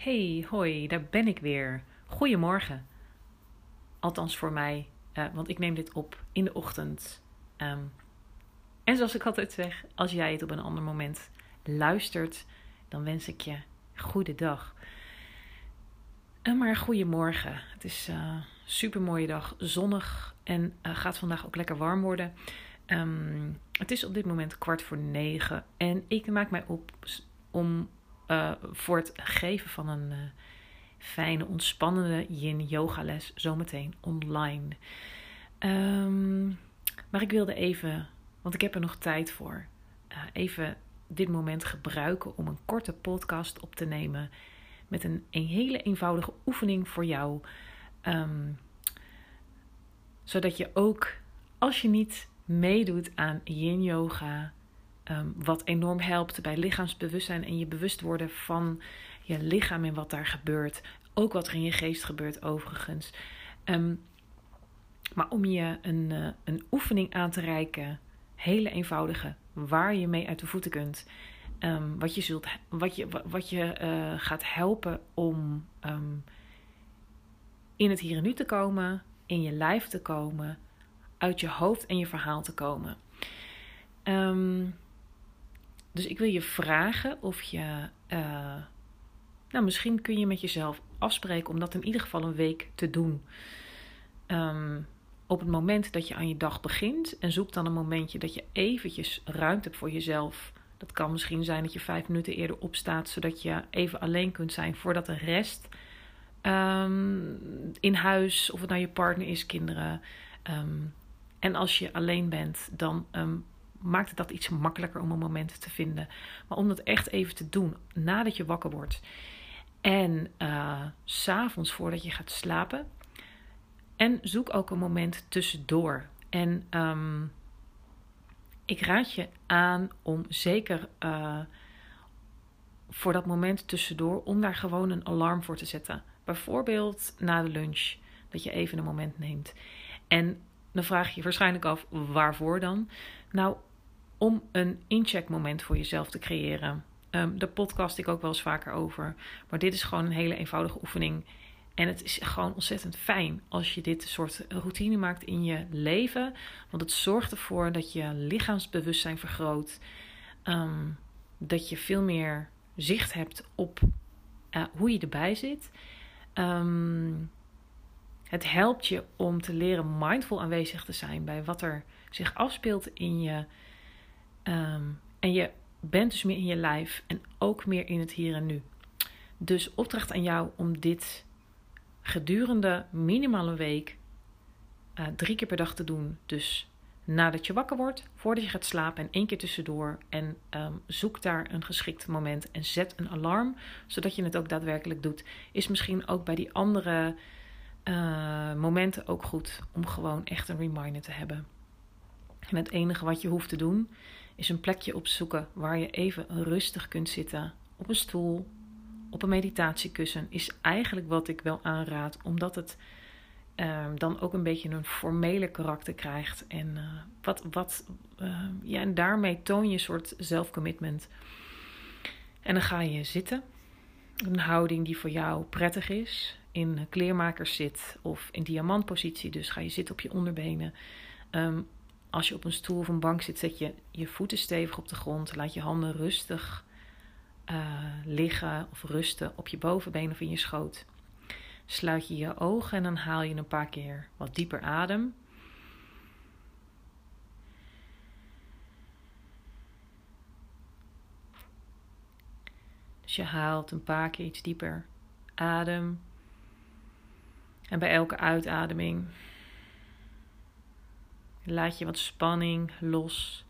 Hey, hoi, daar ben ik weer. Goedemorgen. Althans voor mij, uh, want ik neem dit op in de ochtend. Um, en zoals ik altijd zeg, als jij het op een ander moment luistert, dan wens ik je goede dag. En maar goedemorgen. Het is een uh, super mooie dag, zonnig en gaat vandaag ook lekker warm worden. Um, het is op dit moment kwart voor negen en ik maak mij op om uh, voor het geven van een uh, fijne, ontspannende yin yoga les zometeen online. Um, maar ik wilde even, want ik heb er nog tijd voor, uh, even dit moment gebruiken om een korte podcast op te nemen met een, een hele eenvoudige oefening voor jou. Um, zodat je ook, als je niet meedoet aan yin yoga, um, wat enorm helpt bij lichaamsbewustzijn en je bewust worden van je lichaam en wat daar gebeurt. Ook wat er in je geest gebeurt, overigens. Um, maar om je een, uh, een oefening aan te reiken, hele eenvoudige, waar je mee uit de voeten kunt. Um, wat je, zult, wat je, wat je uh, gaat helpen om in het hier en nu te komen, in je lijf te komen, uit je hoofd en je verhaal te komen. Um, dus ik wil je vragen of je. Uh, nou, misschien kun je met jezelf afspreken om dat in ieder geval een week te doen. Um, op het moment dat je aan je dag begint en zoek dan een momentje dat je eventjes ruimte hebt voor jezelf. Dat kan misschien zijn dat je vijf minuten eerder opstaat, zodat je even alleen kunt zijn voordat de rest um, in huis, of het nou je partner is, kinderen. Um, en als je alleen bent, dan maakt het dat iets makkelijker om een moment te vinden. Maar om dat echt even te doen nadat je wakker wordt. En uh, s'avonds voordat je gaat slapen. En zoek ook een moment tussendoor. En um, ik raad je aan om zeker uh, voor dat moment tussendoor, om daar gewoon een alarm voor te zetten. Bijvoorbeeld na de lunch, dat je even een moment neemt. En dan vraag je je waarschijnlijk af, waarvoor dan? Nou, om een incheckmoment voor jezelf te creëren. Um, daar podcast ik ook wel eens vaker over. Maar dit is gewoon een hele eenvoudige oefening. En het is gewoon ontzettend fijn als je dit soort routine maakt in je leven. Want het zorgt ervoor dat je lichaamsbewustzijn vergroot. Um, dat je veel meer zicht hebt op uh, hoe je erbij zit. Um, het helpt je om te leren mindful aanwezig te zijn bij wat er zich afspeelt in je Um, en je bent dus meer in je lijf en ook meer in het hier en nu. Dus opdracht aan jou om dit gedurende minimaal een week uh, drie keer per dag te doen. Dus nadat je wakker wordt, voordat je gaat slapen en één keer tussendoor. En um, zoek daar een geschikt moment en zet een alarm, zodat je het ook daadwerkelijk doet. Is misschien ook bij die andere uh, momenten ook goed om gewoon echt een reminder te hebben. En het enige wat je hoeft te doen is een plekje opzoeken waar je even rustig kunt zitten. Op een stoel, op een meditatiekussen is eigenlijk wat ik wel aanraad, omdat het uh, dan ook een beetje een formele karakter krijgt. En, uh, wat, wat, uh, ja, en daarmee toon je een soort zelfcommitment. En dan ga je zitten. Een houding die voor jou prettig is. In kleermakers zit of in diamantpositie. Dus ga je zitten op je onderbenen. Um, als je op een stoel of een bank zit, zet je je voeten stevig op de grond. Laat je handen rustig uh, liggen of rusten op je bovenbeen of in je schoot. Sluit je je ogen en dan haal je een paar keer wat dieper adem. Dus je haalt een paar keer iets dieper adem. En bij elke uitademing laat je wat spanning los.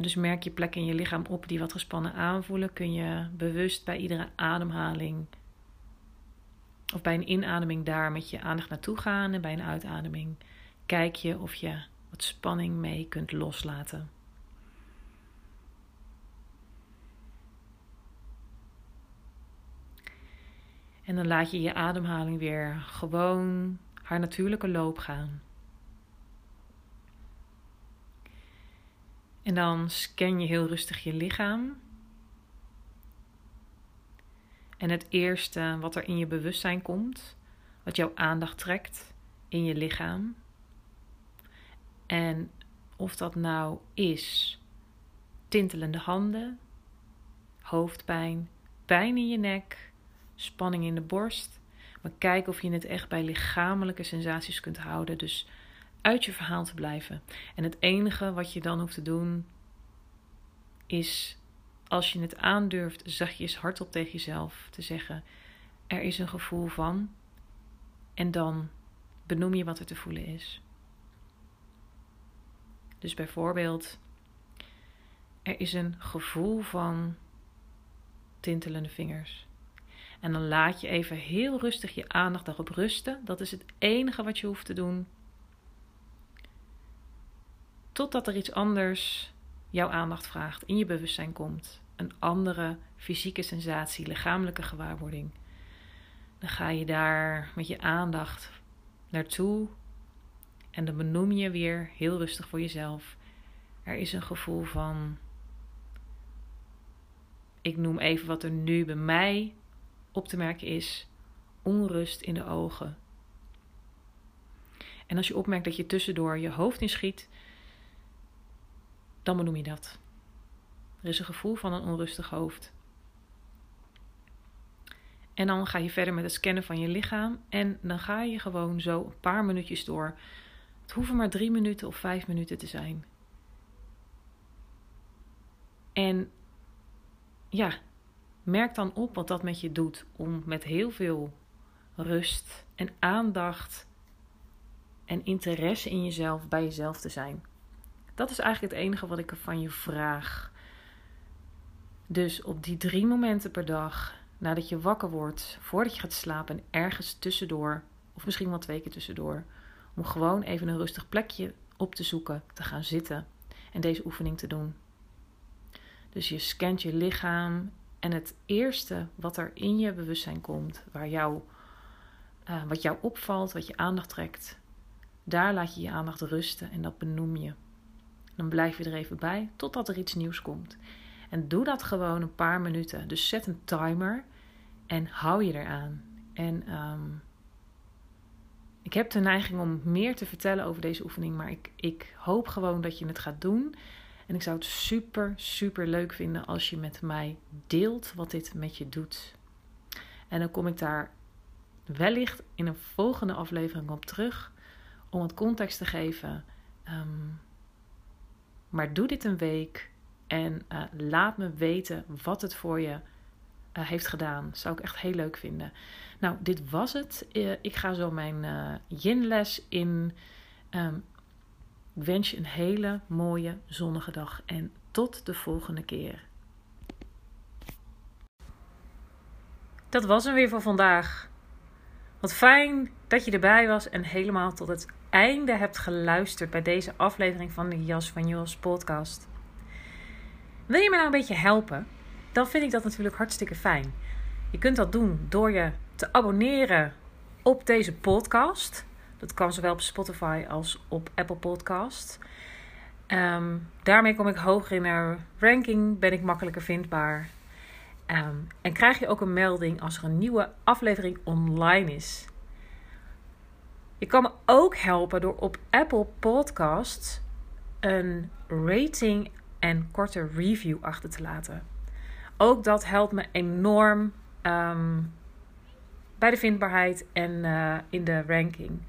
Dus merk je plekken in je lichaam op die wat gespannen aanvoelen. Kun je bewust bij iedere ademhaling of bij een inademing daar met je aandacht naartoe gaan. En bij een uitademing kijk je of je wat spanning mee kunt loslaten. En dan laat je je ademhaling weer gewoon haar natuurlijke loop gaan. En dan scan je heel rustig je lichaam. En het eerste wat er in je bewustzijn komt, wat jouw aandacht trekt in je lichaam. En of dat nou is tintelende handen, hoofdpijn, pijn in je nek, spanning in de borst. Maar kijk of je het echt bij lichamelijke sensaties kunt houden. Dus uit je verhaal te blijven. En het enige wat je dan hoeft te doen is, als je het aandurft, zachtjes hardop tegen jezelf te zeggen: Er is een gevoel van. En dan benoem je wat er te voelen is. Dus bijvoorbeeld, er is een gevoel van tintelende vingers. En dan laat je even heel rustig je aandacht daarop rusten. Dat is het enige wat je hoeft te doen Totdat er iets anders jouw aandacht vraagt, in je bewustzijn komt. Een andere fysieke sensatie, lichamelijke gewaarwording. Dan ga je daar met je aandacht naartoe en dan benoem je weer heel rustig voor jezelf. Er is een gevoel van. Ik noem even wat er nu bij mij op te merken is: onrust in de ogen. En als je opmerkt dat je tussendoor je hoofd inschiet, dan benoem je dat. Er is een gevoel van een onrustig hoofd. En dan ga je verder met het scannen van je lichaam. En dan ga je gewoon zo een paar minuutjes door. Het hoeven maar drie minuten of vijf minuten te zijn. En ja, merk dan op wat dat met je doet. Om met heel veel rust en aandacht en interesse in jezelf bij jezelf te zijn. Dat is eigenlijk het enige wat ik van je vraag. Dus op die drie momenten per dag, nadat je wakker wordt, voordat je gaat slapen en ergens tussendoor, of misschien wel twee keer tussendoor, om gewoon even een rustig plekje op te zoeken, te gaan zitten en deze oefening te doen. Dus je scant je lichaam en het eerste wat er in je bewustzijn komt, waar jou, uh, wat jou opvalt, wat je aandacht trekt, daar laat je je aandacht rusten en dat benoem je. Dan blijf je er even bij totdat er iets nieuws komt. En doe dat gewoon een paar minuten. Dus zet een timer en hou je eraan. En um, ik heb de neiging om meer te vertellen over deze oefening, maar ik, ik hoop gewoon dat je het gaat doen. En ik zou het super, super leuk vinden als je met mij deelt wat dit met je doet. En dan kom ik daar wellicht in een volgende aflevering op terug om het context te geven. Um, maar doe dit een week en uh, laat me weten wat het voor je uh, heeft gedaan. Zou ik echt heel leuk vinden. Nou, dit was het. Uh, ik ga zo mijn yin-les in. Um, ik wens je een hele mooie zonnige dag en tot de volgende keer. Dat was hem weer voor vandaag. Wat fijn dat je erbij was en helemaal tot het einde hebt geluisterd bij deze aflevering van de Jas van Jos podcast. Wil je me nou een beetje helpen? Dan vind ik dat natuurlijk hartstikke fijn. Je kunt dat doen door je te abonneren op deze podcast. Dat kan zowel op Spotify als op Apple Podcast. Um, daarmee kom ik hoger in de ranking, ben ik makkelijker vindbaar. Um, en krijg je ook een melding als er een nieuwe aflevering online is. Je kan me ook helpen door op Apple Podcasts een rating en korte review achter te laten. ook dat helpt me enorm ehm, bij de vindbaarheid en uh, in de ranking.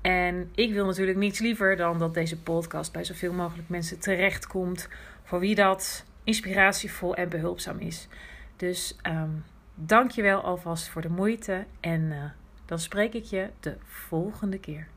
En ik wil natuurlijk niets liever dan dat deze podcast bij zoveel mogelijk mensen terechtkomt. Voor wie dat inspiratievol en behulpzaam is. Dus um, dank je wel alvast voor de moeite. En uh, dan spreek ik je de volgende keer.